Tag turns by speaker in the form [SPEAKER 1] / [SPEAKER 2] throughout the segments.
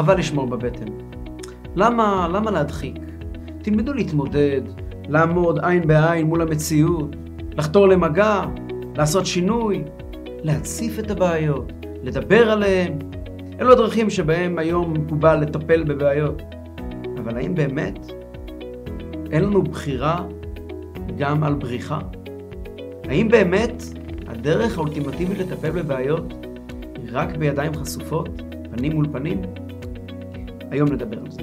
[SPEAKER 1] חבל לשמור בבטן. למה, למה להדחיק? תלמדו להתמודד, לעמוד עין בעין מול המציאות, לחתור למגע, לעשות שינוי, להציף את הבעיות, לדבר עליהן. אלו הדרכים שבהם היום מקובל לטפל בבעיות. אבל האם באמת אין לנו בחירה גם על בריחה? האם באמת הדרך האולטימטיבית לטפל בבעיות היא רק בידיים חשופות, פנים מול פנים? היום נדבר על זה.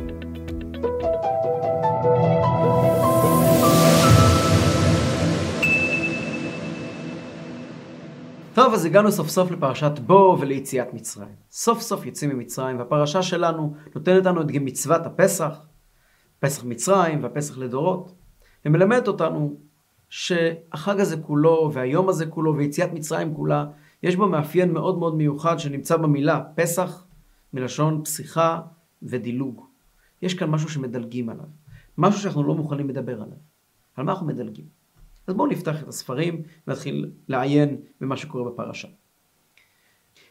[SPEAKER 1] טוב, אז הגענו סוף סוף לפרשת בו וליציאת מצרים. סוף סוף יוצאים ממצרים, והפרשה שלנו נותנת לנו את מצוות הפסח, פסח מצרים והפסח לדורות, ומלמדת אותנו שהחג הזה כולו, והיום הזה כולו, ויציאת מצרים כולה, יש בו מאפיין מאוד מאוד מיוחד שנמצא במילה פסח, מלשון פסיכה ודילוג. יש כאן משהו שמדלגים עליו, משהו שאנחנו לא מוכנים לדבר עליו. על מה אנחנו מדלגים? אז בואו נפתח את הספרים ונתחיל לעיין במה שקורה בפרשה.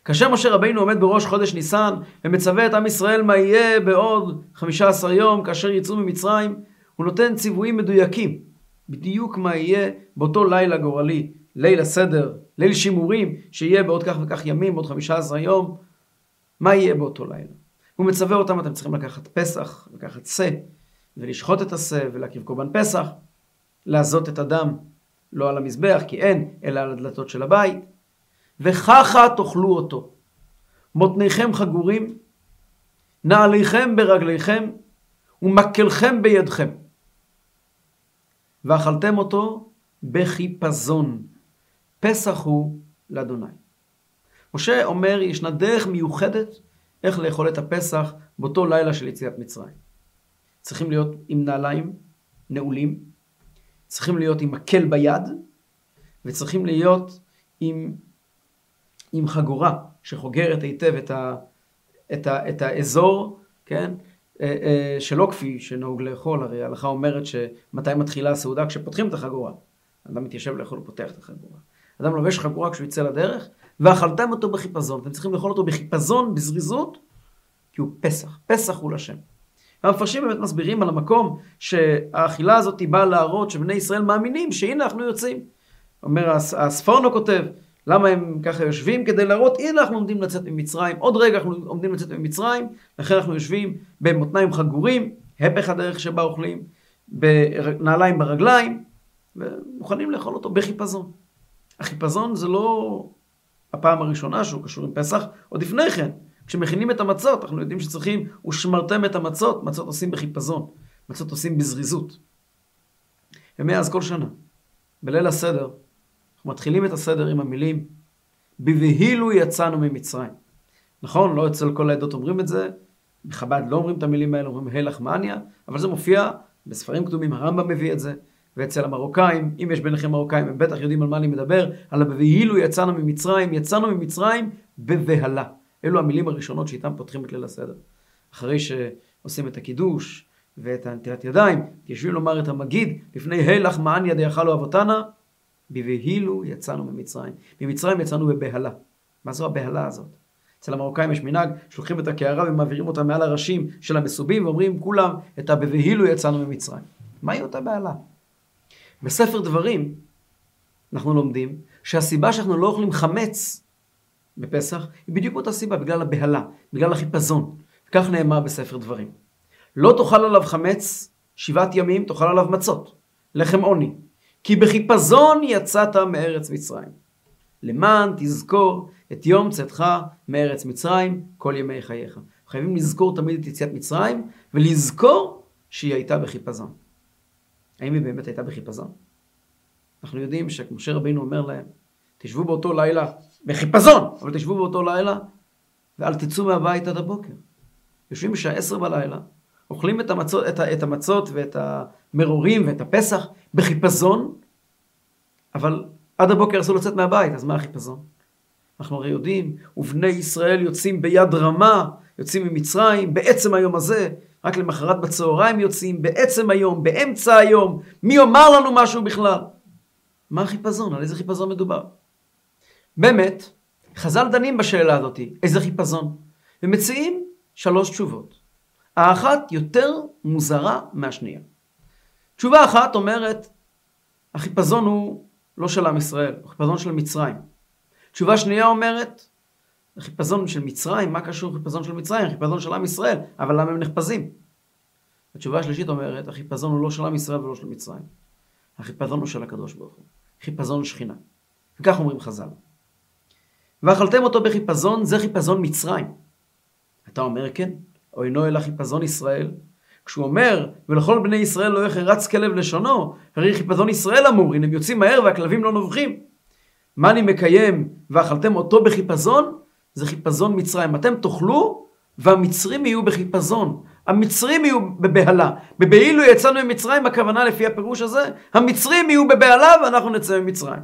[SPEAKER 1] כאשר משה רבינו עומד בראש חודש ניסן ומצווה את עם ישראל מה יהיה בעוד 15 יום כאשר יצאו ממצרים, הוא נותן ציוויים מדויקים, בדיוק מה יהיה באותו לילה גורלי, ליל הסדר, ליל שימורים, שיהיה בעוד כך וכך ימים, בעוד 15 יום, מה יהיה באותו לילה. הוא מצווה אותם, אתם צריכים לקחת פסח, לקחת שא, ולשחוט את השא, ולהקריב קורבן פסח, לעזות את הדם, לא על המזבח, כי אין, אלא על הדלתות של הבית, וככה תאכלו אותו. מותניכם חגורים, נעליכם ברגליכם, ומקלכם בידכם. ואכלתם אותו בחיפזון. פסח הוא לאדוני. משה אומר, ישנה דרך מיוחדת איך לאכול את הפסח באותו לילה של יציאת מצרים. צריכים להיות עם נעליים נעולים, צריכים להיות עם מקל ביד, וצריכים להיות עם, עם חגורה שחוגרת היטב את, ה, את, ה, את האזור, כן? אה, אה, שלא כפי שנהוג לאכול, הרי ההלכה אומרת שמתי מתחילה הסעודה? כשפותחים את החגורה. אדם מתיישב לאכול ופותח את החגורה. אדם לובש חגורה כשהוא יצא לדרך, ואכלתם אותו בחיפזון. אתם צריכים לאכול אותו בחיפזון, בזריזות, כי הוא פסח. פסח הוא לשם. המפרשים באמת מסבירים על המקום שהאכילה הזאת באה להראות שבני ישראל מאמינים שהנה אנחנו יוצאים. אומר הספורנו כותב, למה הם ככה יושבים? כדי להראות, הנה אנחנו עומדים לצאת ממצרים, עוד רגע אנחנו עומדים לצאת ממצרים, לכן אנחנו יושבים במותניים חגורים, הפך הדרך שבה אוכלים, בנעליים ברגליים, ומוכנים לאכול אותו בחיפזון. החיפזון זה לא הפעם הראשונה שהוא קשור עם פסח, עוד לפני כן, כשמכינים את המצות, אנחנו יודעים שצריכים, ושמרתם את המצות, מצות עושים בחיפזון, מצות עושים בזריזות. ומאז כל שנה, בליל הסדר, אנחנו מתחילים את הסדר עם המילים, בבהילו יצאנו ממצרים. נכון, לא אצל כל העדות אומרים את זה, בחב"ד לא אומרים את המילים האלה, אומרים הלך מניה, אבל זה מופיע בספרים קדומים, הרמב"ם מביא את זה, ואצל המרוקאים, אם יש ביניכם מרוקאים, הם בטח יודעים על מה אני מדבר, על הבהילו יצאנו ממצרים, יצאנו ממצרים בבהלה. אלו המילים הראשונות שאיתן פותחים את ליל הסדר. אחרי שעושים את הקידוש ואת הנטילת ידיים, יושבים לומר את המגיד, לפני הילך מען ידי אכלו אבותנה, בבהילו יצאנו ממצרים. ממצרים יצאנו בבהלה. מה זו הבהלה הזאת? אצל המרוקאים יש מנהג שלוקחים את הקערה ומעבירים אותה מעל הראשים של המסובים ואומרים כולם את הבבהילו יצאנו ממצרים. מהי אותה בהלה? בספר דברים אנחנו לומדים שהסיבה שאנחנו לא אוכלים חמץ בפסח היא בדיוק אותה סיבה, בגלל הבהלה, בגלל החיפזון. כך נאמר בספר דברים. לא תאכל עליו חמץ שבעת ימים, תאכל עליו מצות, לחם עוני. כי בחיפזון יצאת מארץ מצרים. למען תזכור את יום צאתך מארץ מצרים כל ימי חייך. חייבים לזכור תמיד את יציאת מצרים, ולזכור שהיא הייתה בחיפזון. האם היא באמת הייתה בחיפזון? אנחנו יודעים שמשה רבינו אומר להם, תשבו באותו לילה בחיפזון, אבל תשבו באותו לילה ואל תצאו מהבית עד הבוקר. יושבים בשעה עשר בלילה, אוכלים את המצות, את, את המצות ואת המרורים ואת הפסח בחיפזון, אבל עד הבוקר אסור לצאת מהבית, אז מה החיפזון? אנחנו הרי יודעים, ובני ישראל יוצאים ביד רמה, יוצאים ממצרים, בעצם היום הזה, רק למחרת בצהריים יוצאים, בעצם היום, באמצע היום, מי יאמר לנו משהו בכלל? מה החיפזון? על איזה חיפזון מדובר? באמת, חז"ל דנים בשאלה הזאת, איזה חיפזון? ומציעים שלוש תשובות. האחת יותר מוזרה מהשנייה. תשובה אחת אומרת, החיפזון הוא לא של עם ישראל, הוא חיפזון של מצרים. תשובה שנייה אומרת, החיפזון של מצרים, מה קשור לחיפזון של מצרים? החיפזון של עם ישראל, אבל למה הם נחפזים? התשובה השלישית אומרת, החיפזון הוא לא של עם ישראל ולא של מצרים. החיפזון הוא של הקדוש ברוך הוא. חיפזון שכינה. וכך אומרים חז"ל. ואכלתם אותו בחיפזון, זה חיפזון מצרים. אתה אומר כן, או אינו אלא חיפזון ישראל. כשהוא אומר, ולכל בני ישראל לא יחרץ כלב לשונו, הרי חיפזון ישראל אמור, הנה הם יוצאים מהר והכלבים לא נובחים. מה אני מקיים ואכלתם אותו בחיפזון? זה חיפזון מצרים. אתם תאכלו והמצרים יהיו בחיפזון. המצרים יהיו בבהלה. בבהילו יצאנו ממצרים, הכוונה לפי הפירוש הזה, המצרים יהיו בבהלה ואנחנו נצא ממצרים.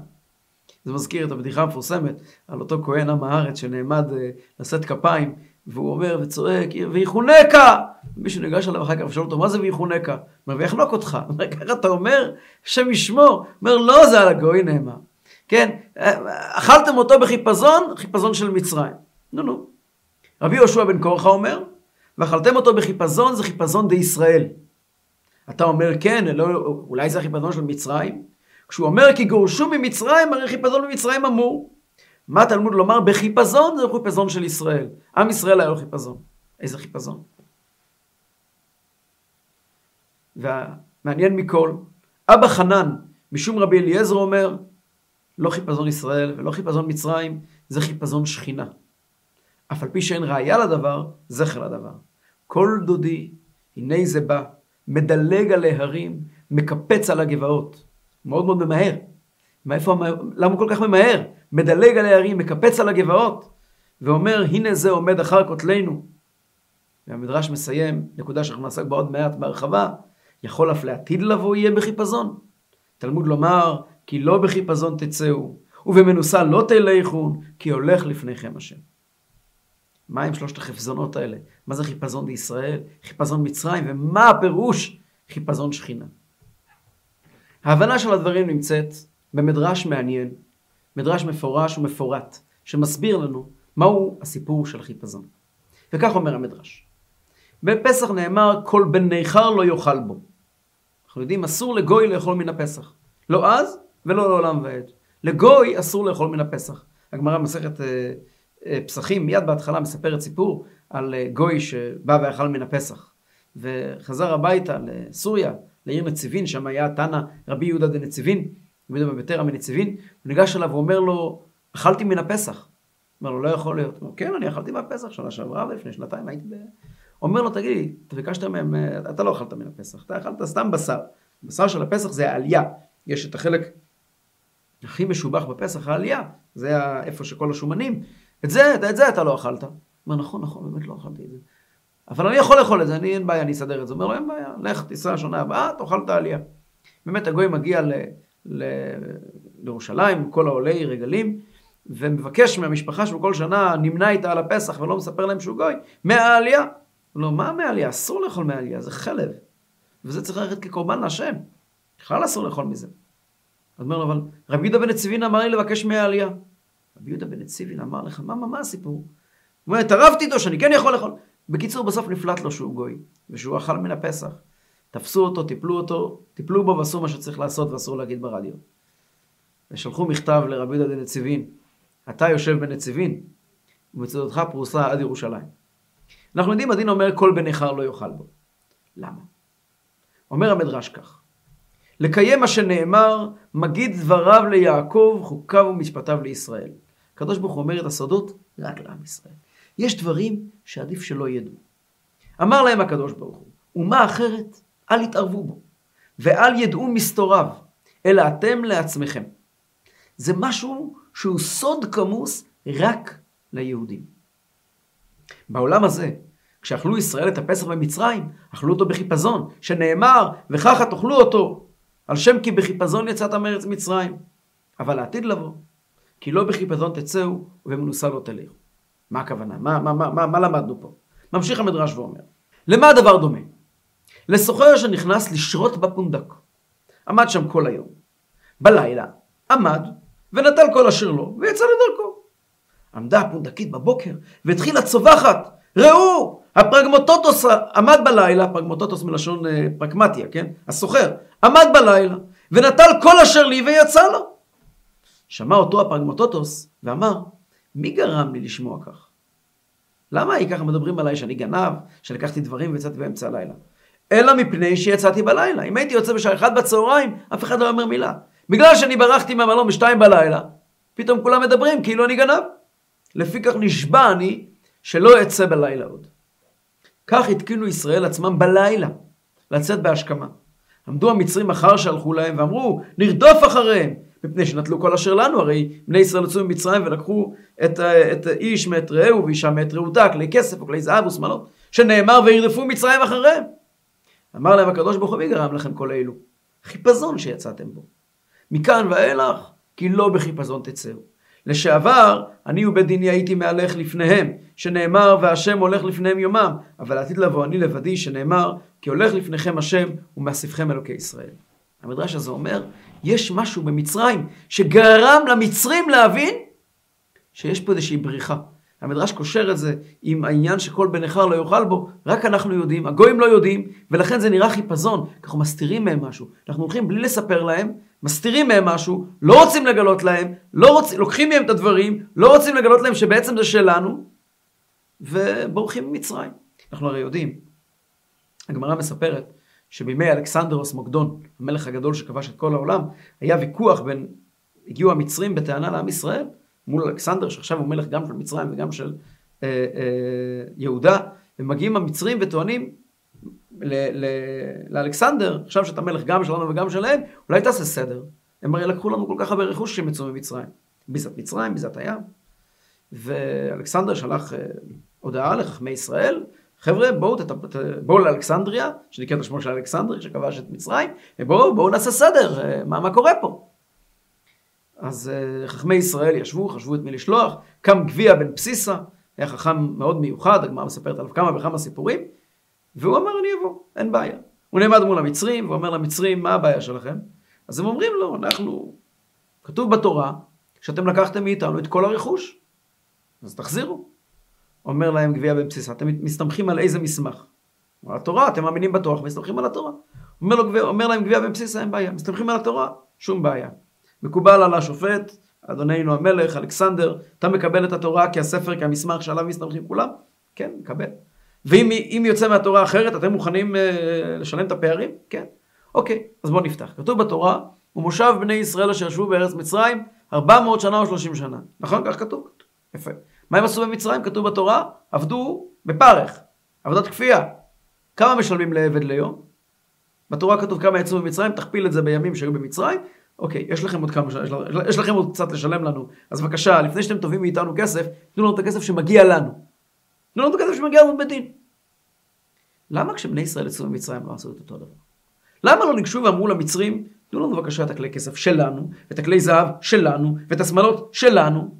[SPEAKER 1] זה מזכיר את הבדיחה המפורסמת על אותו כהן עם הארץ שנעמד uh, לשאת כפיים, והוא אומר וצועק, ויחונקה! מישהו ניגש אליו אחר כך ושואל אותו, מה זה ויחונקה? הוא אומר, ויחנוק אותך. הוא אומר, ככה אתה אומר, השם ישמור. הוא אומר, לא, זה על הגוי נאמר. כן, אכלתם אותו בחיפזון, חיפזון של מצרים. נו נו. רבי יהושע בן קורחה אומר, ואכלתם אותו בחיפזון, זה חיפזון די ישראל. אתה אומר, כן, לא, אולי זה החיפזון של מצרים? כשהוא אומר כי גורשו ממצרים, הרי חיפזון ממצרים אמור. מה תלמוד לומר? בחיפזון זה חיפזון של ישראל. עם ישראל היה לו חיפזון. איזה חיפזון? והמעניין מכל, אבא חנן, משום רבי אליעזר אומר, לא חיפזון ישראל ולא חיפזון מצרים, זה חיפזון שכינה. אף על פי שאין ראייה לדבר, זכר לדבר. כל דודי, הנה זה בא, מדלג על ההרים, מקפץ על הגבעות. מאוד מאוד ממהר. מאיפה, למה הוא כל כך ממהר? מדלג על ההרים, מקפץ על הגבעות, ואומר, הנה זה עומד אחר כותלנו. והמדרש מסיים, נקודה שאנחנו נעסק בה עוד מעט בהרחבה, יכול אף לעתיד לבוא יהיה בחיפזון. תלמוד לומר, כי לא בחיפזון תצאו, ובמנוסה לא תלכון, כי הולך לפניכם השם. מה עם שלושת החפזונות האלה? מה זה חיפזון בישראל? חיפזון מצרים? ומה הפירוש חיפזון שכינה? ההבנה של הדברים נמצאת במדרש מעניין, מדרש מפורש ומפורט, שמסביר לנו מהו הסיפור של החיפזון. וכך אומר המדרש. בפסח נאמר, כל בן ניכר לא יאכל בו. אנחנו יודעים, אסור לגוי לאכול מן הפסח. לא אז ולא לעולם ועד. לגוי אסור לאכול מן הפסח. הגמרא במסכת אה, אה, פסחים, מיד בהתחלה מספרת סיפור על אה, גוי שבא ואכל מן הפסח. וחזר הביתה לסוריה, לעיר נציבין, שם היה תנא רבי יהודה דנציבין, רבי יהודה בביתרא מנציבין, הוא ניגש אליו ואומר לו, אכלתי מן הפסח. אומר לו, לא יכול להיות. הוא אומר, כן, אני אכלתי מהפסח שנה שעברה ולפני שנתיים הייתי ב... אומר לו, תגיד לי, אתה ביקשת מהם, אתה לא אכלת מן הפסח, אתה אכלת סתם בשר. בשר של הפסח זה העלייה. יש את החלק הכי משובח בפסח, העלייה. זה איפה שכל השומנים. את זה, את זה אתה לא אכלת. הוא אומר, נכון, נכון, באמת לא אכלתי את זה. אבל אני יכול לאכול את זה, אני אין בעיה, אני אסדר את זה. הוא אומר לו, אין בעיה, לך, תיסע שנה הבאה, תאכל את העלייה. באמת הגוי מגיע ל, ל, לירושלים כל העולי רגלים, ומבקש מהמשפחה שהוא כל שנה נמנה איתה על הפסח ולא מספר להם שהוא גוי, מהעלייה. לא, מה מהעלייה? אסור לאכול מהעלייה, זה חלב. וזה צריך ללכת כקורבן להשם. בכלל אסור לאכול מזה. אז אומר לו, אבל רבי יהודה בן נציבין אמר לי לבקש מהעלייה. רבי יהודה בן נציבין אמר לך, מה, מה, מה הסיפור? הוא אומר, התערבתי איתו שאני כן יכול לאכול. בקיצור, בסוף נפלט לו שהוא גוי, ושהוא אכל מן הפסח. תפסו אותו, טיפלו אותו, טיפלו בו ועשו מה שצריך לעשות ואסור להגיד ברדיו. ושלחו מכתב לרבי יהודה בנציבין, אתה יושב בנציבין, ומצדותך פרוסה עד ירושלים. אנחנו יודעים, הדין אומר, כל בן איכר לא יאכל בו. למה? אומר המדרש כך, לקיים מה שנאמר, מגיד דבריו ליעקב, חוקיו ומשפטיו לישראל. הקדוש ברוך הוא אומר את הסודות רק לעם ישראל. יש דברים שעדיף שלא ידעו. אמר להם הקדוש ברוך הוא, אומה אחרת, אל יתערבו בו, ואל ידעו מסתוריו, אלא אתם לעצמכם. זה משהו שהוא סוד כמוס רק ליהודים. בעולם הזה, כשאכלו ישראל את הפסח במצרים, אכלו אותו בחיפזון, שנאמר, וככה תאכלו אותו, על שם כי בחיפזון יצאת מארץ מצרים. אבל לעתיד לבוא, כי לא בחיפזון תצאו ובמנוסה לא תלכו. מה הכוונה? מה, מה, מה, מה, מה למדנו פה? ממשיך המדרש ואומר, למה הדבר דומה? לסוחר שנכנס לשרות בפונדק. עמד שם כל היום. בלילה עמד ונטל כל אשר לו ויצא לדרכו. עמדה הפונדקית בבוקר והתחילה צווחת, ראו, הפרגמוטוטוס עמד בלילה, פרגמוטוטוס מלשון אה, פרגמטיה, כן? הסוחר, עמד בלילה ונטל כל אשר לי ויצא לו. שמע אותו הפרגמוטוטוס ואמר, מי גרם לי לשמוע כך? למה היא ככה מדברים עליי שאני גנב, שלקחתי דברים ויצאתי באמצע הלילה? אלא מפני שיצאתי בלילה. אם הייתי יוצא בשעה אחת בצהריים, אף אחד לא אומר מילה. בגלל שאני ברחתי מהמלון בשתיים בלילה, פתאום כולם מדברים כאילו אני גנב. לפיכך נשבע אני שלא אצא בלילה עוד. כך התקינו ישראל עצמם בלילה לצאת בהשכמה. עמדו המצרים אחר שהלכו להם ואמרו, נרדוף אחריהם, מפני שנטלו כל אשר לנו, הרי בני ישראל יצאו ממצרים ולקחו את, את איש מאת רעהו ואישה מאת רעותה, כלי כסף וכלי זהב ושמאלות, שנאמר וירדפו מצרים אחריהם. אמר להם הקדוש ברוך הוא מי גרם לכם כל אלו? חיפזון שיצאתם בו. מכאן ואילך, כי לא בחיפזון תצאו. לשעבר, אני ובית דיני הייתי מהלך לפניהם, שנאמר והשם הולך לפניהם יומם, אבל עתיד לבוא אני לבדי, שנאמר כי הולך לפניכם השם ומאספכם אלוקי ישראל. המדרש הזה אומר, יש משהו במצרים שגרם למצרים להבין שיש פה איזושהי בריחה. המדרש קושר את זה עם העניין שכל בן נכר לא יאכל בו, רק אנחנו יודעים, הגויים לא יודעים, ולכן זה נראה חיפזון, אנחנו מסתירים מהם משהו. אנחנו הולכים בלי לספר להם, מסתירים מהם משהו, לא רוצים לגלות להם, לא רוצ... לוקחים מהם את הדברים, לא רוצים לגלות להם שבעצם זה שלנו, ובורחים ממצרים. אנחנו הרי יודעים, הגמרא מספרת שבימי אלכסנדרוס מוקדון, המלך הגדול שכבש את כל העולם, היה ויכוח בין, הגיעו המצרים בטענה לעם ישראל, מול אלכסנדר, שעכשיו הוא מלך גם של מצרים וגם של אה, אה, יהודה, ומגיעים המצרים וטוענים לאלכסנדר, עכשיו שאתה מלך גם שלנו וגם שלהם, אולי תעשה סדר. הם הרי לקחו לנו כל כך הרבה רכוש כשהם יצאו ממצרים. ביזת מצרים, ביזת הים. ואלכסנדר שלח אה, הודעה לחכמי ישראל, חבר'ה, בואו. בואו לאלכסנדריה, שנקראת השמו של אלכסנדריה, שכבש את מצרים, ובואו, בואו נעשה סדר, אה, מה, מה קורה פה? אז חכמי ישראל ישבו, חשבו את מי לשלוח, קם גביע בן בסיסה, היה חכם מאוד מיוחד, הגמרא מספרת עליו כמה וכמה סיפורים, והוא אמר אני אבוא, אין בעיה. הוא נעמד מול המצרים, ואומר למצרים, מה הבעיה שלכם? אז הם אומרים לו, אנחנו, כתוב בתורה, שאתם לקחתם מאיתנו את כל הרכוש, אז תחזירו. אומר להם גביע בן בסיסה, אתם מסתמכים על איזה מסמך? על התורה, אתם מאמינים בתורה, מסתמכים על התורה. אומר, לו, אומר להם גביע בן בסיסה, אין בעיה, מסתמכים על התורה, שום בעיה. מקובל על השופט, אדוננו המלך, אלכסנדר, אתה מקבל את התורה כהספר, כהמסמך שעליו מסתמכים כולם? כן, מקבל. ואם יוצא מהתורה אחרת, אתם מוכנים uh, לשלם את הפערים? כן. אוקיי, אז בואו נפתח. כתוב בתורה, ומושב בני ישראל אשר ישבו בארץ מצרים 400 שנה או 30 שנה. נכון? כך כתוב. יפה. מה הם עשו במצרים? כתוב בתורה, עבדו בפרך, עבודת כפייה. כמה משלמים לעבד ליום? בתורה כתוב כמה יצאו במצרים, תכפיל את זה בימים שהיו במצרים, אוקיי, יש לכם עוד כמה, יש לכם עוד קצת לשלם לנו, אז בבקשה, לפני שאתם תובעים מאיתנו כסף, תנו לנו את הכסף שמגיע לנו. תנו לנו את שמגיע לנו בדין. למה כשבני ישראל יצאו ממצרים לא עשו את אותו דבר? למה לא ניגשו ואמרו למצרים, תנו לנו בבקשה את הכלי כסף שלנו, ואת הכלי זהב שלנו, ואת השמאלות שלנו?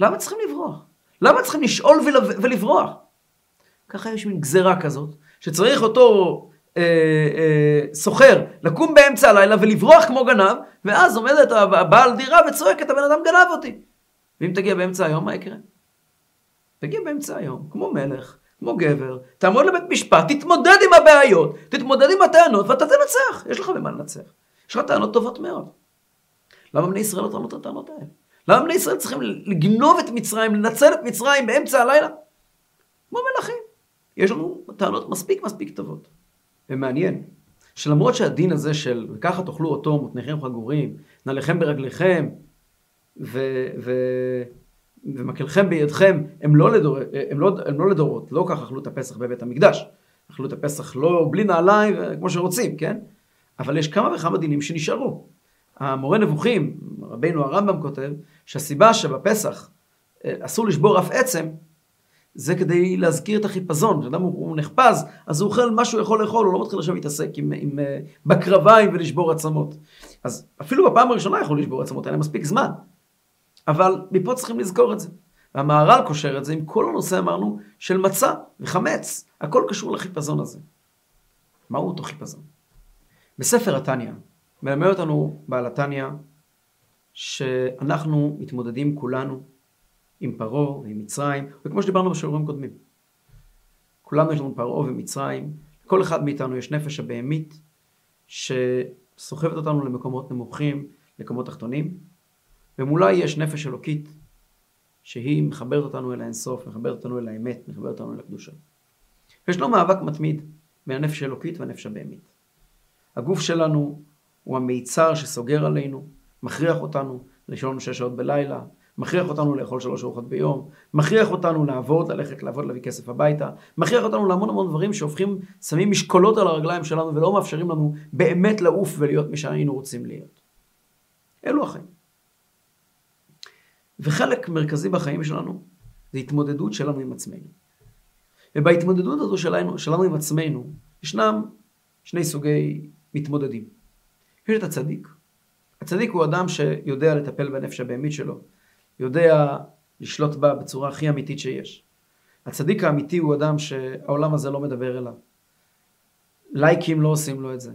[SPEAKER 1] למה צריכים לברוח? למה צריכים לשאול ולברוח? ככה יש מין גזרה כזאת, שצריך אותו אה, אה, סוחר לקום באמצע הלילה ולברוח כמו גנב, ואז עומדת הבעל דירה וצועקת, הבן אדם גנב אותי. ואם תגיע באמצע היום, מה יקרה? תגיע באמצע היום, כמו מלך, כמו גבר, תעמוד לבית משפט, תתמודד עם הבעיות, תתמודד עם הטענות ואתה תנצח. יש לך במה לנצח. יש לך טענות טובות מאוד. למה בני ישראל לא טענו את הטענות האלה? למה בני ישראל צריכים לגנוב את מצרים, לנצל את מצרים באמצע הלילה? כמו מלכים. יש לנו טענות מספיק מספיק טובות. ומעניין, שלמרות שהדין הזה של וככה תאכלו אותו מותניכם חגורים, נעליכם ברגליכם ו, ו, ומקלכם בידכם, הם לא, לדור, הם, לא, הם לא לדורות, לא ככה אכלו את הפסח בבית המקדש. אכלו את הפסח לא בלי נעליים כמו שרוצים, כן? אבל יש כמה וכמה דינים שנשארו. המורה נבוכים, רבינו הרמב"ם כותב, שהסיבה שבפסח אה, אסור לשבור אף עצם, זה כדי להזכיר את החיפזון. כשאדם הוא, הוא נחפז, אז הוא אוכל מה שהוא יכול לאכול, הוא לא מתחיל עכשיו להתעסק עם, עם, עם אה, בקרביים ולשבור עצמות. אז אפילו בפעם הראשונה יכול לשבור עצמות, היה להם מספיק זמן. אבל מפה צריכים לזכור את זה. והמהר"ל קושר את זה עם כל הנושא, אמרנו, של מצה וחמץ. הכל קשור לחיפזון הזה. מהו אותו חיפזון? בספר התניא, מלמד אותנו בעל התניא, שאנחנו מתמודדים כולנו עם פרעה ועם מצרים, וכמו שדיברנו בשיעורים קודמים. כולנו יש לנו פרעה ומצרים, לכל אחד מאיתנו יש נפש הבהמית שסוחבת אותנו למקומות נמוכים, למקומות תחתונים, ומולה יש נפש אלוקית שהיא מחברת אותנו אל האינסוף, מחברת אותנו אל האמת, מחברת אותנו אל הקדושה. ישנו מאבק מתמיד בין הנפש האלוקית והנפש הבהמית. הגוף שלנו הוא המיצר שסוגר עלינו, מכריח אותנו לישון שש שעות בלילה, מכריח אותנו לאכול שלוש ארוחות ביום, מכריח אותנו לעבוד, ללכת לעבוד, להביא כסף הביתה, מכריח אותנו להמון המון דברים שהופכים, שמים משקולות על הרגליים שלנו ולא מאפשרים לנו באמת לעוף ולהיות מי שהיינו רוצים להיות. אלו החיים. וחלק מרכזי בחיים שלנו זה התמודדות שלנו עם עצמנו. ובהתמודדות הזו שלנו, שלנו עם עצמנו, ישנם שני סוגי מתמודדים. יש את הצדיק. הצדיק הוא אדם שיודע לטפל בנפש הבהמית שלו, יודע לשלוט בה בצורה הכי אמיתית שיש. הצדיק האמיתי הוא אדם שהעולם הזה לא מדבר אליו. לייקים לא עושים לו את זה.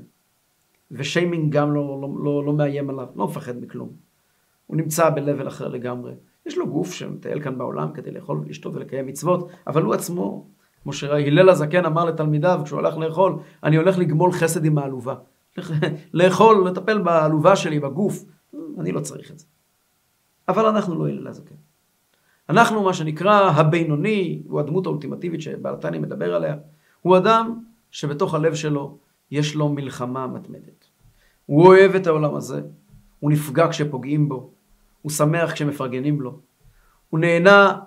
[SPEAKER 1] ושיימינג גם לא, לא, לא, לא מאיים עליו, לא מפחד מכלום. הוא נמצא ב-level אחר לגמרי. יש לו גוף שמטייל כאן בעולם כדי לאכול ולשתות ולקיים מצוות, אבל הוא עצמו, כמו שהלל הזקן אמר לתלמידיו כשהוא הלך לאכול, אני הולך לגמול חסד עם העלובה. לאכול, לטפל בעלובה שלי, בגוף, אני לא צריך את זה. אבל אנחנו לא הלל הזקן. אנחנו, מה שנקרא הבינוני, הוא הדמות האולטימטיבית שבעלתני מדבר עליה, הוא אדם שבתוך הלב שלו יש לו מלחמה מתמדת. הוא אוהב את העולם הזה, הוא נפגע כשפוגעים בו, הוא שמח כשמפרגנים לו, הוא נהנה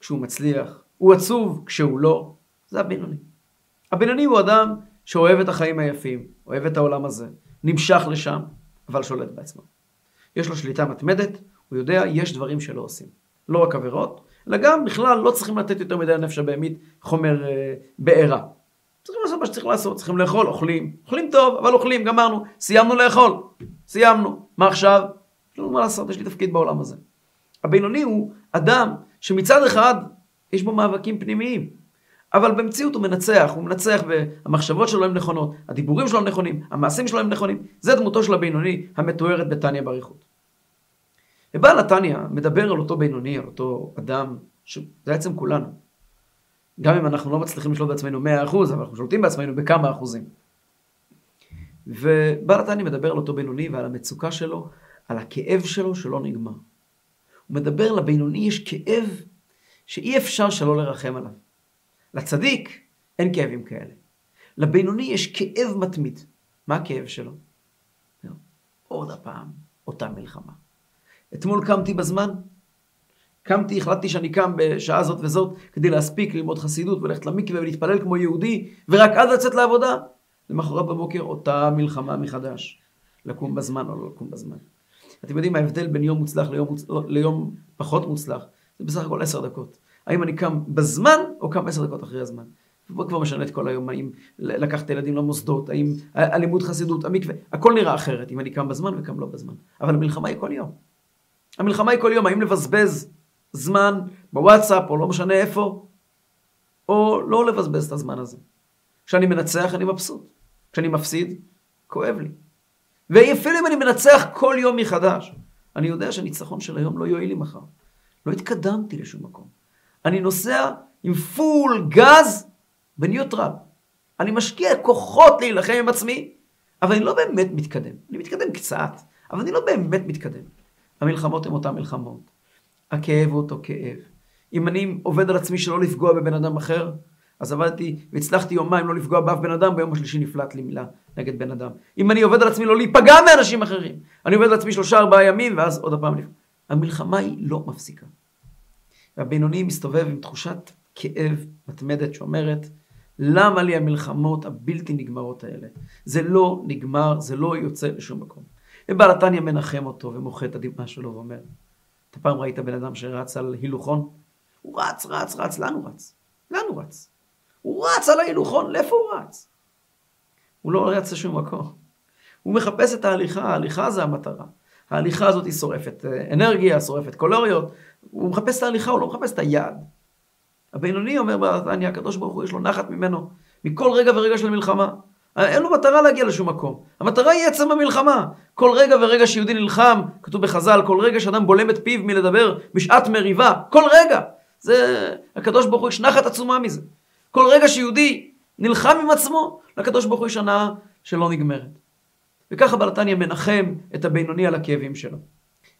[SPEAKER 1] כשהוא מצליח, הוא עצוב כשהוא לא, זה הבינוני. הבינוני הוא אדם שאוהב את החיים היפים, אוהב את העולם הזה, נמשך לשם, אבל שולט בעצמו. יש לו שליטה מתמדת, הוא יודע, יש דברים שלא עושים. לא רק עבירות, אלא גם בכלל לא צריכים לתת יותר מדי לנפש הבהמית חומר אה, בעירה. צריכים לעשות מה שצריך לעשות, צריכים לאכול, אוכלים. אוכלים טוב, אבל אוכלים, גמרנו. סיימנו לאכול, סיימנו. מה עכשיו? יש לנו מה לעשות, יש לי תפקיד בעולם הזה. הבינוני הוא אדם שמצד אחד יש בו מאבקים פנימיים, אבל במציאות הוא מנצח, הוא מנצח והמחשבות שלו הן נכונות, הדיבורים שלו הם נכונים, המעשים שלו הם נכונים. זה דמותו של הבינוני המתוארת בתניא באריכות. ובעל התניא מדבר על אותו בינוני, על אותו אדם, שזה בעצם כולנו. גם אם אנחנו לא מצליחים לשלוט בעצמנו 100%, אבל אנחנו שולטים בעצמנו בכמה אחוזים. ובעל התניא מדבר על אותו בינוני ועל המצוקה שלו, על הכאב שלו שלא נגמר. הוא מדבר לבינוני יש כאב שאי אפשר שלא לרחם עליו. לצדיק אין כאבים כאלה. לבינוני יש כאב מתמיד. מה הכאב שלו? עוד הפעם, אותה מלחמה. אתמול קמתי בזמן, קמתי, החלטתי שאני קם בשעה זאת וזאת כדי להספיק ללמוד חסידות וללכת למקווה ולהתפלל כמו יהודי, ורק אז לצאת לעבודה. למחרת בבוקר אותה מלחמה מחדש. לקום בזמן או לא לקום בזמן. אתם יודעים ההבדל בין יום מוצלח ליום, מוצ... ליום פחות מוצלח? זה בסך הכל עשר דקות. האם אני קם בזמן או קם עשר דקות אחרי הזמן? זה כבר משנה את כל היום, האם לקחת ילדים למוסדות, האם הלימוד חסידות, המקווה, הכל נראה אחרת אם אני קם בזמן וקם לא בזמן. אבל המלחמה היא כל יום. המלחמה היא כל יום, האם לבזבז זמן בוואטסאפ או לא משנה איפה, או לא לבזבז את הזמן הזה. כשאני מנצח אני מבסוט, כשאני מפסיד, כואב לי. ואפילו אם אני מנצח כל יום מחדש, אני יודע שהניצחון של היום לא יועיל לי מחר. לא התקדמתי לשום מקום. אני נוסע עם פול גז בניוטרל. אני משקיע כוחות להילחם עם עצמי, אבל אני לא באמת מתקדם. אני מתקדם קצת, אבל אני לא באמת מתקדם. המלחמות הן אותן מלחמות. הכאב הוא אותו כאב. אם אני עובד על עצמי שלא לפגוע בבן אדם אחר, אז עבדתי והצלחתי יומיים לא לפגוע באף בן אדם, ביום השלישי נפלט לי מילה נגד בן אדם. אם אני עובד על עצמי לא להיפגע מאנשים אחרים, אני עובד על עצמי שלושה ארבעה ימים, ואז עוד הפעם. המלחמה היא לא מפסיקה. והבינוני מסתובב עם תחושת כאב מתמדת שאומרת, למה לי המלחמות הבלתי נגמרות האלה? זה לא נגמר, זה לא יוצא לשום מקום. ובעל התניא מנחם אותו ומוחה את הדמעה שלו ואומר, אתה פעם ראית בן אדם שרץ על הילוכון? הוא רץ, רץ, רץ, לאן הוא רץ? לאן הוא רץ? הוא רץ על ההילוכון, לאיפה הוא רץ? הוא לא רץ לשום מקום. הוא מחפש את ההליכה, ההליכה זה המטרה. ההליכה הזאת היא שורפת אה, אנרגיה, שורפת קולוריות, הוא מחפש את ההליכה, הוא לא מחפש את היעד. הבינוני אומר בעתניה, הקדוש ברוך הוא יש לו נחת ממנו, מכל רגע ורגע של מלחמה. אין לו מטרה להגיע לשום מקום. המטרה היא עצם המלחמה. כל רגע ורגע שיהודי נלחם, כתוב בחז"ל, כל רגע שאדם בולם את פיו מלדבר בשעת מריבה, כל רגע. זה, הקדוש ברוך הוא יש נחת עצומה מזה. כל רגע שיהודי נלחם עם עצמו, לקדוש ברוך הוא יש הנאה שלא נגמרת. וככה בלתניה מנחם את הבינוני על הכאבים שלו.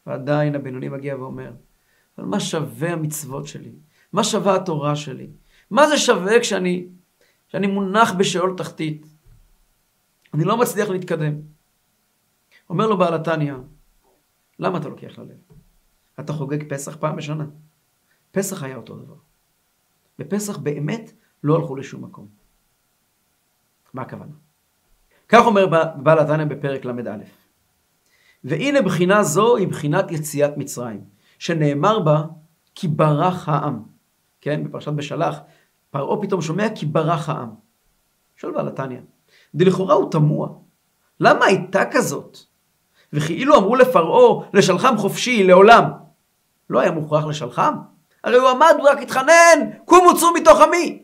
[SPEAKER 1] ועדיין הבינוני מגיע ואומר, אבל מה שווה המצוות שלי? מה שווה התורה שלי? מה זה שווה כשאני, כשאני מונח בשאול תחתית? אני לא מצליח להתקדם. אומר לו בעל התניא, למה אתה לוקח ללב? אתה חוגג פסח פעם בשנה. פסח היה אותו דבר. בפסח באמת לא הלכו לשום מקום. מה הכוונה? כך אומר בעל התניא בפרק ל"א. והנה בחינה זו היא בחינת יציאת מצרים, שנאמר בה כי ברח העם. כן, בפרשת בשלח, פרעה פתאום שומע כי ברח העם. שואל בעל התניא, דלכאורה הוא תמוה. למה הייתה כזאת? וכאילו אמרו לפרעה, לשלחם חופשי לעולם. לא היה מוכרח לשלחם? הרי הוא עמד, הוא רק התחנן, קומו צאו מתוך עמי.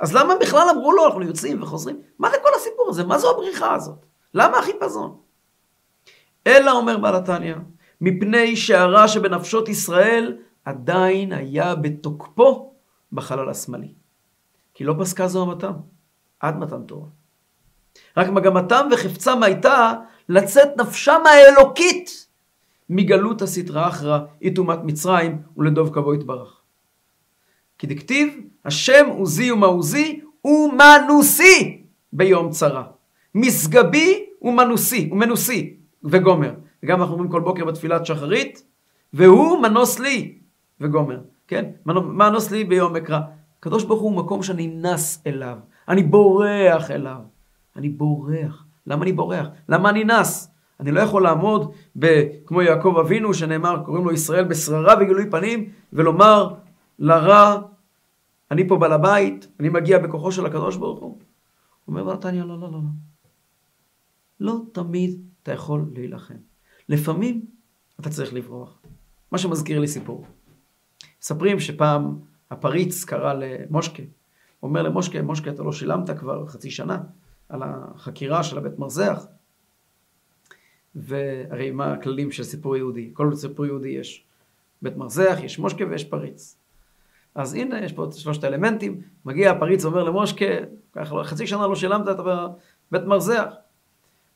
[SPEAKER 1] אז למה בכלל אמרו לו, אנחנו יוצאים וחוזרים? מה זה כל הסיפור הזה? מה זו הבריחה הזאת? למה החיפזון? אלא אומר בעל התניא, מפני שהרע שבנפשות ישראל עדיין היה בתוקפו בחלל השמאלי. כי לא פסקה זו המתם, עד מתן תורה. רק מגמתם וחפצם הייתה לצאת נפשם האלוקית מגלות הסטרא אחרא, אי-טומאת מצרים ולדוב כבו יתברך. כי דכתיב, השם עוזי ומעוזי ומנוסי ביום צרה. משגבי ומנוסי, ומנוסי, וגומר. וגם אנחנו אומרים כל בוקר בתפילת שחרית, והוא מנוס לי, וגומר. כן? מנוס לי ביום אקרא. הקדוש ברוך הוא מקום שאני נס אליו, אני בורח אליו. אני בורח. למה אני בורח? למה אני נס? אני לא יכול לעמוד ב, כמו יעקב אבינו שנאמר, קוראים לו ישראל בשררה וגילוי פנים, ולומר לרע, אני פה בעל הבית, אני מגיע בכוחו של הקדוש ברוך הוא. אומר נתניה, לא, לא, לא, לא. לא תמיד אתה יכול להילחם. לפעמים אתה צריך לברוח. מה שמזכיר לי סיפור. מספרים שפעם הפריץ קרא למושקה. הוא אומר למושקה, מושקה אתה לא שילמת כבר חצי שנה על החקירה של הבית מרזח. והרי מה הכללים של סיפור יהודי? כל סיפור יהודי יש בית מרזח, יש מושקה ויש פריץ. אז הנה, יש פה שלושת האלמנטים, מגיע הפריץ ואומר למושקה, ככה חצי שנה לא שילמת את בית מרזח.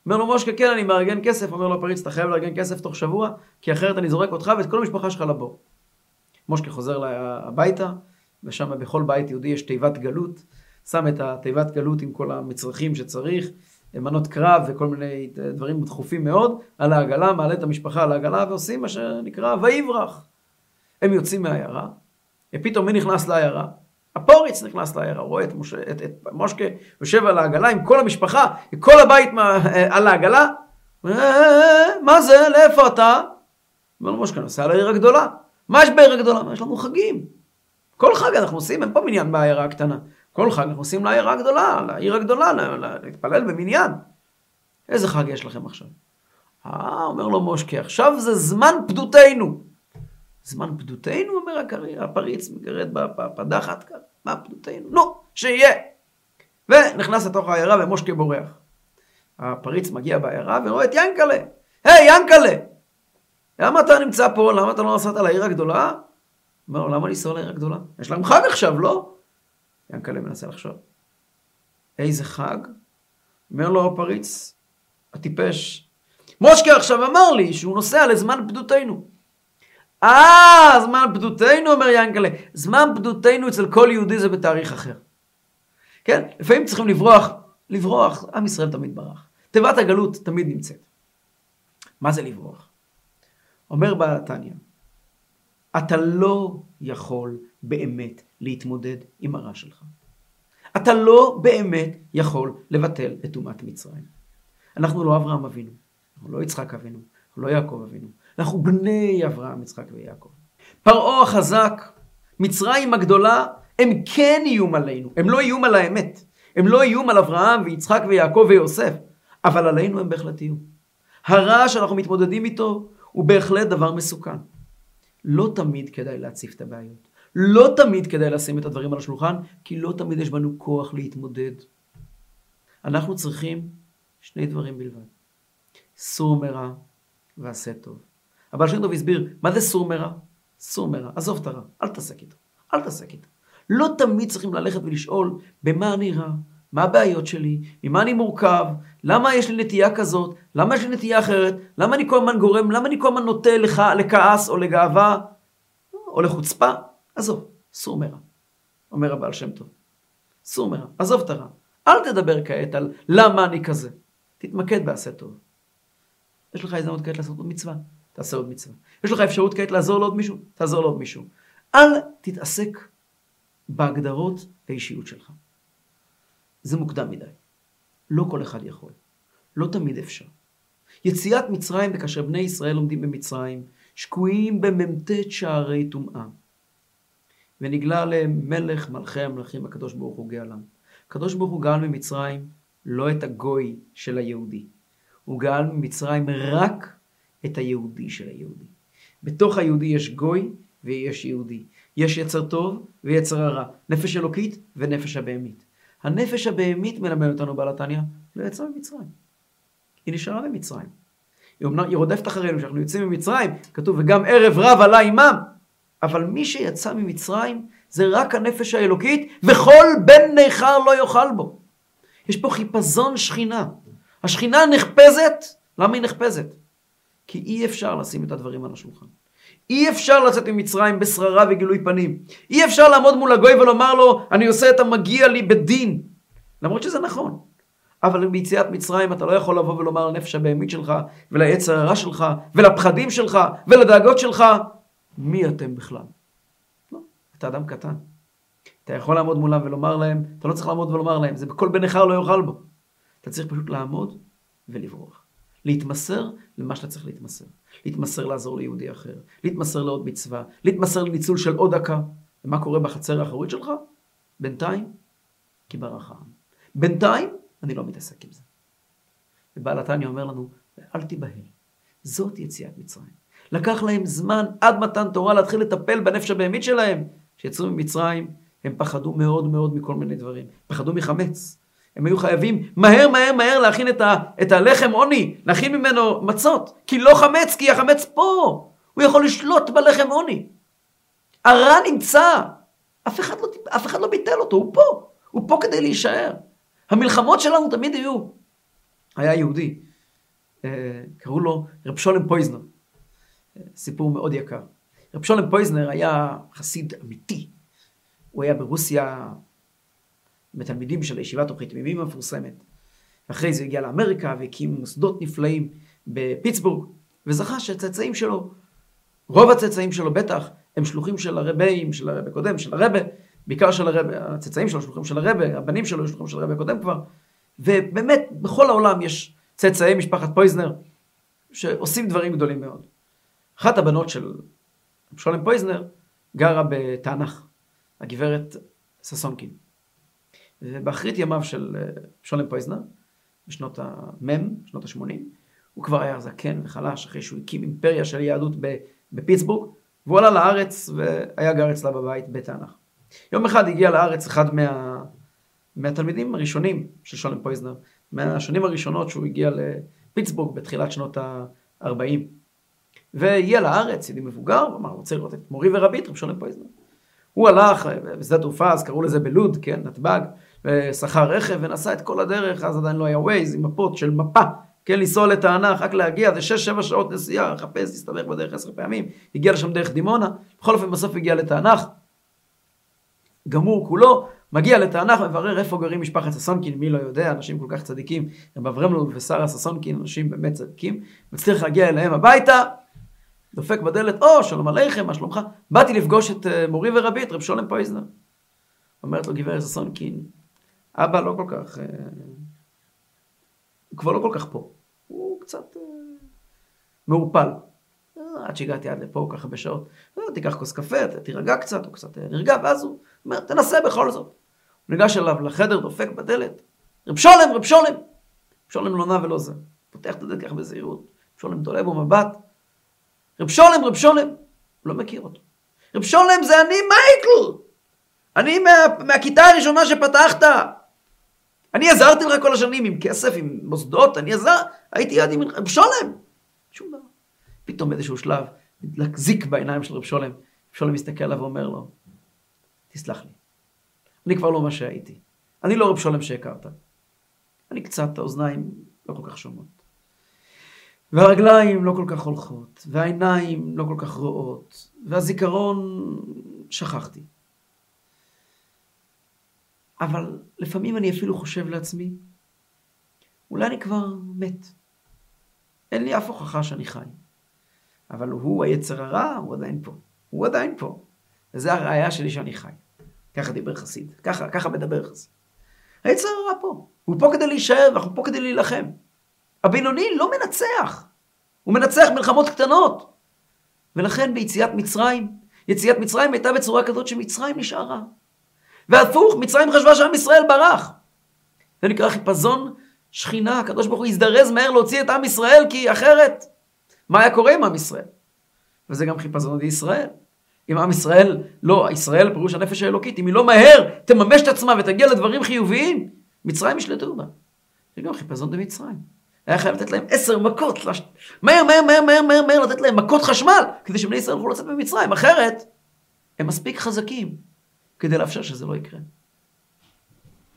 [SPEAKER 1] אומר לו מושקה, כן, אני מארגן כסף. אומר לו הפריץ, אתה חייב לארגן כסף תוך שבוע, כי אחרת אני זורק אותך ואת כל המשפחה שלך לבור. מושקה חוזר הביתה, ושם בכל בית יהודי יש תיבת גלות, שם את התיבת גלות עם כל המצרכים שצריך, מנות קרב וכל מיני דברים דחופים מאוד, על העגלה, מעלה את המשפחה על העגלה ועושים מה שנקרא ויברח. הם יוצאים מהעיירה, ופתאום מי נכנס לעיירה? הפוריץ נכנס לעיירה, רואה את, משה, את, את מושקה יושב על העגלה עם כל המשפחה, כל הבית מה, על העגלה. מה זה? לאיפה אתה? אומר לו מושקה, נוסע לעיר הגדולה. מה יש בעיר הגדולה? יש לנו חגים. כל חג אנחנו עושים, אין פה מניין בעיירה הקטנה. כל חג אנחנו עושים לעיירה הגדולה, לעיר הגדולה, להתפלל במניין. איזה חג יש לכם עכשיו? אה, אומר לו מושקה, עכשיו זה זמן פדותנו. זמן פדותנו, אומר הפריץ, מגרד בפדחת, מה פדותנו? נו, שיהיה. ונכנס לתוך העיירה ומושקה בורח. הפריץ מגיע בעיירה ורואה את ינקלה. היי, hey, ינקלה! למה אתה נמצא פה? למה אתה לא נסעת לעיר הגדולה? אומר לו, למה לנסוע לעיר הגדולה? יש להם חג עכשיו, לא? ינקלה מנסה לחשוב. איזה חג? אומר לו הפריץ, הטיפש. מושקה עכשיו אמר לי שהוא נוסע לזמן פדותנו. אה, זמן פדותנו, אומר ינקלה. זמן פדותנו אצל כל יהודי זה בתאריך אחר. כן? לפעמים צריכים לברוח. לברוח, עם ישראל תמיד ברח. תיבת הגלות תמיד נמצאת. מה זה לברוח? אומר בעל התניא, אתה לא יכול באמת להתמודד עם הרע שלך. אתה לא באמת יכול לבטל את טומאת מצרים. אנחנו לא אברהם אבינו, אנחנו לא יצחק אבינו, אנחנו לא יעקב אבינו, אנחנו בני אברהם, יצחק ויעקב. פרעה החזק, מצרים הגדולה, הם כן איום עלינו, הם לא איום על האמת. הם לא איום על אברהם ויצחק ויעקב ויוסף, אבל עלינו הם בהחלט איום. הרע שאנחנו מתמודדים איתו הוא בהחלט דבר מסוכן. לא תמיד כדאי להציף את הבעיות. לא תמיד כדאי לשים את הדברים על השולחן, כי לא תמיד יש בנו כוח להתמודד. אנחנו צריכים שני דברים בלבד. סור מרע ועשה טוב. אבל שם טוב הסביר, מה זה סור מרע? סור מרע, עזוב את הרע, אל תעסק איתו, אל תעסק איתו. לא תמיד צריכים ללכת ולשאול במה אני רע, מה הבעיות שלי, ממה אני מורכב, למה יש לי נטייה כזאת, למה יש לי נטייה אחרת, למה אני כל הזמן גורם, למה אני כל הזמן נוטה לך, לכעס או לגאווה או לחוצפה. עזוב, סור מרע, אומר הבעל שם טוב. סור מרע, עזוב את הרע. אל תדבר כעת על למה אני כזה. תתמקד בעשה טוב. יש לך הזדמנות כעת לעשות מצווה, תעשה עוד מצווה. יש לך אפשרות כעת לעזור לעוד מישהו, תעזור לעוד מישהו. אל תתעסק בהגדרות האישיות שלך. זה מוקדם מדי. לא כל אחד יכול. לא תמיד אפשר. יציאת מצרים וכאשר בני ישראל עומדים במצרים, שקועים במ"ט שערי טומאה. ונגלה עליהם מלך מלכי המלכים, הקדוש ברוך הוא גאלם. הקדוש ברוך הוא גאל ממצרים לא את הגוי של היהודי. הוא גאל ממצרים רק את היהודי של היהודי. בתוך היהודי יש גוי ויש יהודי. יש יצר טוב ויצר הרע. נפש אלוקית ונפש הבהמית. הנפש הבהמית מלמד אותנו בעל התניא, לא יצאה ממצרים. היא נשארה במצרים. היא אומנם, היא רודפת אחרינו כשאנחנו יוצאים ממצרים, כתוב וגם ערב רב עלה עמם. אבל מי שיצא ממצרים זה רק הנפש האלוקית, וכל בן נכר לא יאכל בו. יש פה חיפזון שכינה. השכינה נחפזת, למה היא נחפזת? כי אי אפשר לשים את הדברים על השולחן. אי אפשר לצאת ממצרים בשררה וגילוי פנים. אי אפשר לעמוד מול הגוי ולומר לו, אני עושה את המגיע לי בדין. למרות שזה נכון. אבל ביציאת מצרים אתה לא יכול לבוא ולומר לנפש הבהמית שלך, וליצר הרע שלך, ולפחדים שלך, ולדאגות שלך, מי אתם בכלל? לא, אתה אדם קטן. אתה יכול לעמוד מולם ולומר להם, אתה לא צריך לעמוד ולומר להם, זה בכל בן נכר לא יאכל בו. אתה צריך פשוט לעמוד ולברוח. להתמסר למה שאתה צריך להתמסר. להתמסר לעזור ליהודי אחר, להתמסר לעוד מצווה, להתמסר לניצול של עוד דקה. ומה קורה בחצר האחורית שלך? בינתיים, כי ברח העם. בינתיים, אני לא מתעסק עם זה. ובעל התניא אומר לנו, אל תיבהל. זאת יציאת מצרים. לקח להם זמן עד מתן תורה להתחיל לטפל בנפש הבהמית שלהם. כשיצאו ממצרים, הם פחדו מאוד מאוד מכל מיני דברים. פחדו מחמץ. הם היו חייבים מהר מהר מהר להכין את, ה, את הלחם עוני, להכין ממנו מצות. כי לא חמץ, כי החמץ פה. הוא יכול לשלוט בלחם עוני. הרע נמצא. אף אחד, לא, אף אחד לא ביטל אותו, הוא פה. הוא פה כדי להישאר. המלחמות שלנו תמיד היו. היה יהודי, אה, קראו לו רב שולם פויזנר. סיפור מאוד יקר. רב שולם פויזנר היה חסיד אמיתי. הוא היה ברוסיה בתלמידים של הישיבת אורחי תמימים המפורסמת. אחרי זה הגיע לאמריקה והקים מוסדות נפלאים בפיטסבורג, וזכה שהצאצאים שלו, רוב הצאצאים שלו בטח, הם שלוחים של הרבים, של הרבה קודם, של הרבה, בעיקר של הרבה, הצאצאים שלו שלוחים של הרבה, הבנים שלו שלוחים של הרבה קודם כבר, ובאמת, בכל העולם יש צאצאי משפחת פויזנר שעושים דברים גדולים מאוד. אחת הבנות של שולם פויזנר גרה בתענך, הגברת ששונקין. ובאחרית ימיו של אה, שולם פויזנר, בשנות המם, שנות ה-80, הוא כבר היה זקן וחלש אחרי שהוא הקים אימפריה של יהדות בפיטסבורג, והוא עלה לארץ והיה גר אצלה בבית בתענך. יום אחד הגיע לארץ אחד מה, מהתלמידים הראשונים של שולם פויזנר, מהשנים הראשונות שהוא הגיע לפיטסבורג בתחילת שנות ה-40. והגיע לארץ, ידי מבוגר, ואמר, רוצה לראות את מורי ורבי, את רב שולם פויזנר. הוא הלך בשדה תעופה, אז קראו לזה בלוד, כן, נתב"ג, ושכר רכב ונסע את כל הדרך, אז עדיין לא היה ווייז, עם מפות של מפה, כן, לנסוע לתענך, רק להגיע, זה 6-7 שעות נסיעה, לחפש, להסתבך בדרך עשר פעמים, הגיע לשם דרך דימונה, בכל אופן בסוף הגיע לתענך, גמור כולו, מגיע לתענך, מברר איפה גרים משפחת ששונקין, מי לא יודע, אנשים כל כך צדיקים, רב אברמלוב ושרה ששונקין, אנשים באמת צדיקים, מצליח להגיע אליהם הביתה, דופק בדלת, או, שלום עליכם, מה שלומך? באתי לפגוש את אה, מורי ורבי, את רב שולם פויזנר. אומרת לו גברת ששונקין, אבא לא כל כך, אה, הוא כבר לא כל כך פה. הוא קצת אה, מעורפל. עד שהגעתי עד לפה ככה בשעות. תיקח כוס קפה, תירגע קצת, הוא קצת נרגע, ואז הוא אומר, תנסה בכל זאת. הוא ניגש אליו לחדר, דופק בדלת. רב שולם, רב שולם! רב שולם לא נע ולא זה. פותח את הדלת ככה בזהירות. רב שולם תולה בו מבט. רב שולם, רב שולם, לא מכיר אותו. רב שולם זה אני מייקל! אני מה, מהכיתה הראשונה שפתחת. אני עזרתי לך כל השנים עם כסף, עם מוסדות, אני עזר, הייתי יד עם רב שולם. שום דבר. פתאום באיזשהו שלב, להחזיק בעיניים של רב שולם, רב שולם מסתכל עליו ואומר לו, תסלח לי, אני כבר לא מה שהייתי. אני לא רב שולם שהכרת. אני קצת, האוזניים לא כל כך שומעות. והרגליים לא כל כך הולכות, והעיניים לא כל כך רואות, והזיכרון שכחתי. אבל לפעמים אני אפילו חושב לעצמי, אולי אני כבר מת. אין לי אף הוכחה שאני חי. אבל הוא, היצר הרע, הוא עדיין פה. הוא עדיין פה. וזו הראייה שלי שאני חי. ככה דיבר חסיד. ככה, ככה מדבר חסיד. היצר הרע פה. הוא פה כדי להישאר, ואנחנו פה כדי להילחם. הבינוני לא מנצח. הוא מנצח מלחמות קטנות. ולכן ביציאת מצרים, יציאת מצרים הייתה בצורה כזאת שמצרים נשארה. והפוך, מצרים חשבה שעם ישראל ברח. זה נקרא חיפזון שכינה, הקדוש ברוך הוא הזדרז מהר להוציא את עם ישראל, כי אחרת, מה היה קורה עם עם ישראל? וזה גם חיפזון לישראל. אם עם ישראל, לא, ישראל פירוש הנפש האלוקית, אם היא לא מהר תממש את עצמה ותגיע לדברים חיוביים, מצרים ישלטו בה. זה גם חיפזון במצרים. היה חייב לתת להם עשר מכות, לש... מהר, מהר, מהר, מהר, מהר, מהר, לתת להם מכות חשמל, כדי שבני ישראל יוכלו לצאת ממצרים, אחרת הם מספיק חזקים כדי לאפשר שזה לא יקרה.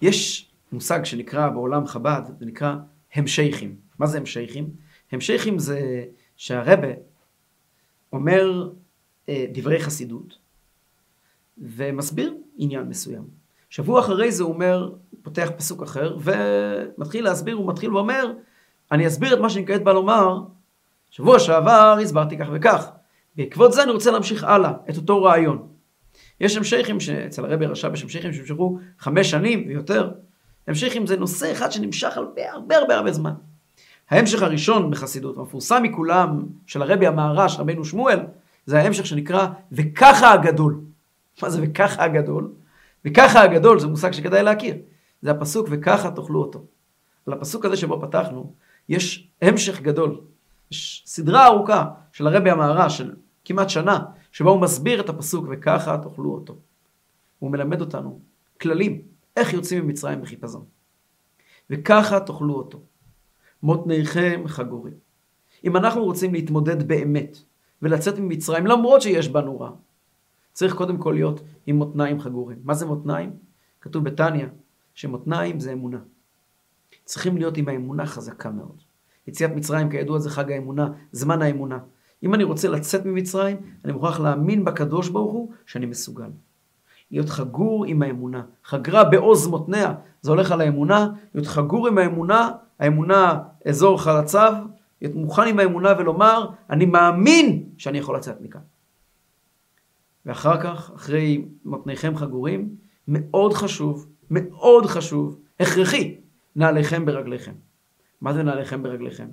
[SPEAKER 1] יש מושג שנקרא בעולם חב"ד, זה נקרא המשכים. מה זה המשכים? המשכים זה שהרבה אומר אה, דברי חסידות ומסביר עניין מסוים. שבוע אחרי זה הוא אומר, פותח פסוק אחר ומתחיל להסביר, הוא מתחיל ואומר, אני אסביר את מה שאני כעת בא לומר, שבוע שעבר הסברתי כך וכך. בעקבות זה אני רוצה להמשיך הלאה, את אותו רעיון. יש המשכים שאצל הרבי רש"ב יש המשכים שנמשכו חמש שנים ויותר. המשכים זה נושא אחד שנמשך הרבה הרבה הרבה הרבה זמן. ההמשך הראשון בחסידות, המפורסם מכולם, של הרבי המהר"ש, רבנו שמואל, זה ההמשך שנקרא וככה הגדול. מה זה וככה הגדול? וככה הגדול זה מושג שכדאי להכיר. זה הפסוק וככה תאכלו אותו. על הפסוק הזה שבו פתחנו, יש המשך גדול. יש סדרה ארוכה של הרבי המהר"ש, של כמעט שנה, שבה הוא מסביר את הפסוק וככה תאכלו אותו. הוא מלמד אותנו כללים, איך יוצאים ממצרים בחיפזון. וככה תאכלו אותו. מותניכם חגורים. אם אנחנו רוצים להתמודד באמת ולצאת ממצרים, למרות שיש בנו רע, צריך קודם כל להיות עם מותניים חגורים. מה זה מותניים? כתוב בתניא שמותניים זה אמונה. צריכים להיות עם האמונה חזקה מאוד. יציאת מצרים, כידוע, זה חג האמונה, זמן האמונה. אם אני רוצה לצאת ממצרים, אני מוכרח להאמין בקדוש ברוך הוא שאני מסוגל. להיות חגור עם האמונה. חגרה בעוז מותניה, זה הולך על האמונה, להיות חגור עם האמונה, האמונה אזור חלציו, להיות מוכן עם האמונה ולומר, אני מאמין שאני יכול לצאת מכאן. ואחר כך, אחרי מותניכם חגורים, מאוד חשוב, מאוד חשוב, הכרחי, נעליכם ברגליכם. מה זה נעליכם ברגליכם?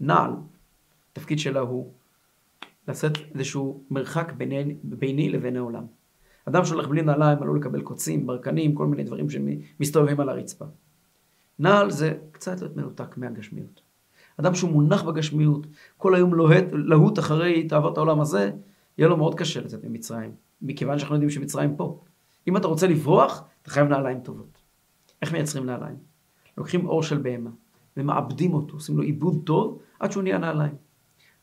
[SPEAKER 1] נעל, התפקיד שלה הוא לעשות איזשהו מרחק ביני, ביני לבין העולם. אדם שהולך בלי נעליים עלול לקבל קוצים, ברקנים, כל מיני דברים שמסתובבים על הרצפה. נעל זה קצת להיות מנותק מהגשמיות. אדם שהוא מונח בגשמיות, כל היום לוהט, להוט אחרי תאוות העולם הזה, יהיה לו מאוד קשה לצאת ממצרים, מכיוון שאנחנו יודעים שמצרים פה. אם אתה רוצה לברוח, אתה חייב נעליים טובות. איך מייצרים נעליים? לוקחים אור של בהמה ומעבדים אותו, עושים לו עיבוד טוב עד שהוא נהיה נעליים.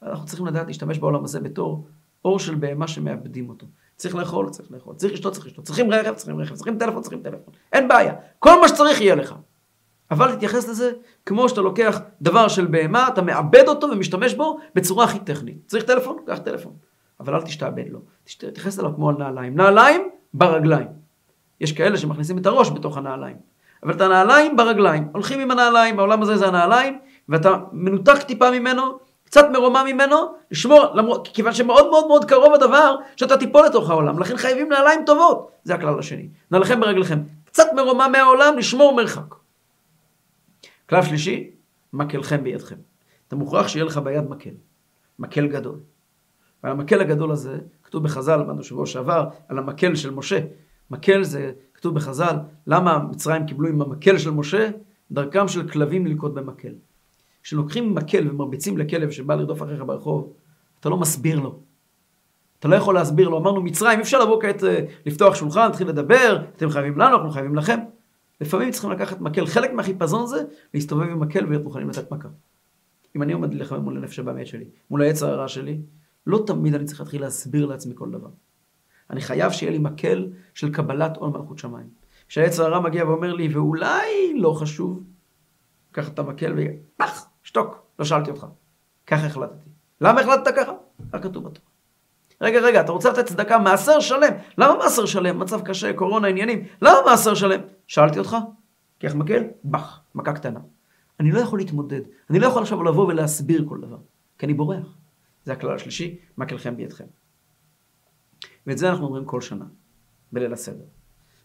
[SPEAKER 1] אנחנו צריכים לדעת להשתמש בעולם הזה בתור אור של בהמה שמאבדים אותו. צריך לאכול, צריך לאכול, צריך לשתות, צריך לשתות, צריכים רכב, צריכים רכב, צריכים טלפון, צריכים טלפון. אין בעיה. כל מה שצריך יהיה לך. אבל תתייחס לזה כמו שאתה לוקח דבר של בהמה, אתה מאבד אותו ומשתמש בו בצורה הכי טכנית. צריך טלפון? קח טלפון. אבל אל תשתעבד לו. תתייחס אליו כמו על נעליים. נעליים ברגליים. יש כאלה שמכניסים את הראש בתוך הנעליים. אבל את הנעליים ברגליים. הולכים עם הנעליים, העולם הזה זה הנעליים, ואתה מנותק טיפה ממנו, קצת מרומם ממנו, לשמור, למרות, כיוון שמאוד מאוד מאוד קרוב הדבר שאתה תיפול לתוך העולם, לכן חייבים נעליים טובות, זה הכלל השני. נעליכם ברגליכם. קצת מרומם מהעולם, לשמור מרחק. כלל שלישי, מקלכם בידכם. אתה מוכרח שיהיה לך ביד מקל. מקל גדול. ועל המקל הגדול הזה, כתוב בחז"ל, למדנו שבוע שעבר, על המקל של משה. מקל זה, כתוב בחז"ל, למה מצרים קיבלו עם המקל של משה? דרכם של כלבים ללקוט במקל. כשלוקחים מקל ומרביצים לכלב שבא לרדוף אחריך ברחוב, אתה לא מסביר לו. אתה לא יכול להסביר לו, אמרנו מצרים, אי אפשר לבוא כעת אה, לפתוח שולחן, להתחיל לדבר, אתם חייבים לנו, אנחנו חייבים לכם. לפעמים צריכים לקחת מקל, חלק מהחיפזון זה להסתובב עם מקל ולהיות מוכנים לתת מכה. אם אני עומד להילחם מול הנפש הבאמת שלי, מול העץ הרע שלי, לא תמיד אני צריך להתחיל להסביר לעצמי כל דבר. אני חייב שיהיה לי מקל של קבלת עול מלכות שמיים. שהעץ הרע מגיע ואומר לי, ואולי לא חשוב, קח את המקל ופח, שתוק, לא שאלתי אותך. ככה החלטתי. למה החלטת ככה? כך כתוב בתורה. רגע, רגע, אתה רוצה לתת צדקה, מעשר שלם. למה מעשר שלם? מצב קשה, קורונה, עניינים. למה מעשר שלם? שאלתי אותך, קח מקל, בח, מכה קטנה. אני לא יכול להתמודד. אני לא יכול עכשיו לבוא ולהסביר כל דבר, כי אני בורח. זה הכלל השלישי, מקלכם בידכם. ואת זה אנחנו אומרים כל שנה, בליל הסדר.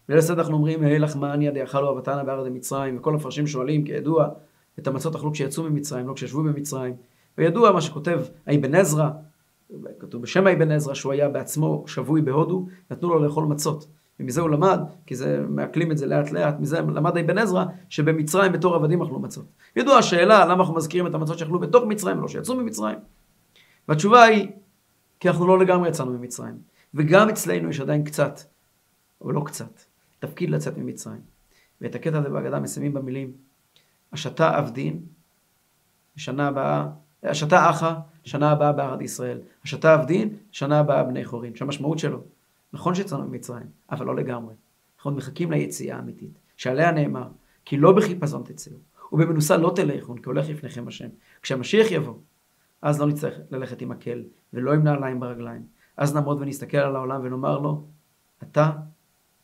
[SPEAKER 1] בליל הסדר אנחנו אומרים, היי לך מה אני דאכלו אבתנה בארץ מצרים, וכל המפרשים שואלים, כידוע, את המצות אכלו כשיצאו ממצרים, לא כשישבו במצרים. וידוע מה שכותב האבן עזרא, כתוב בשם האבן עזרא, שהוא היה בעצמו שבוי בהודו, נתנו לו לאכול מצות. ומזה הוא למד, כי זה, מעכלים את זה לאט לאט, מזה למד אבן עזרא, שבמצרים בתור עבדים אכלו מצות. ידוע השאלה, למה אנחנו מזכירים את המצות שאכלו בתוך מצרים, לא שיצאו ממצרים. והתשובה היא, כי אנחנו לא לגמרי יצאנו ממצרים. וגם אצלנו יש עדיין קצת, אבל לא קצת, תפקיד לצאת ממצרים. ואת הקטע הזה בהגדה מסיימים במילים, השתה עבדין, בשנה הבאה, השתה אחא, שנה הבאה בארד ישראל. השתה עבדין, שנה הבאה בני חורין. שהמשמעות שלו, נכון שיצאנו ממצרים, אבל לא לגמרי. אנחנו מחכים ליציאה האמיתית, שעליה נאמר, כי לא בחיפזון תצאו, ובמנוסה לא תלכון, כי הולך לפניכם השם. כשהמשיח יבוא, אז לא נצטרך ללכת עם מקל, ולא עם נעליים ברגליים. אז נעמוד ונסתכל על העולם ונאמר לו, אתה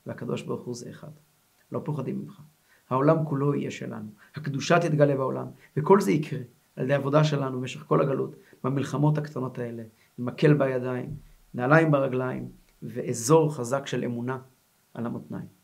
[SPEAKER 1] והקדוש ברוך הוא זה אחד. לא פוחדים ממך. העולם כולו יהיה שלנו. הקדושה תתגלה בעולם, וכל זה יקרה על ידי עבודה שלנו במשך כל הגלות, במלחמות הקטנות האלה, עם מקל בידיים, נעליים ברגליים, ואזור חזק של אמונה על המותניים.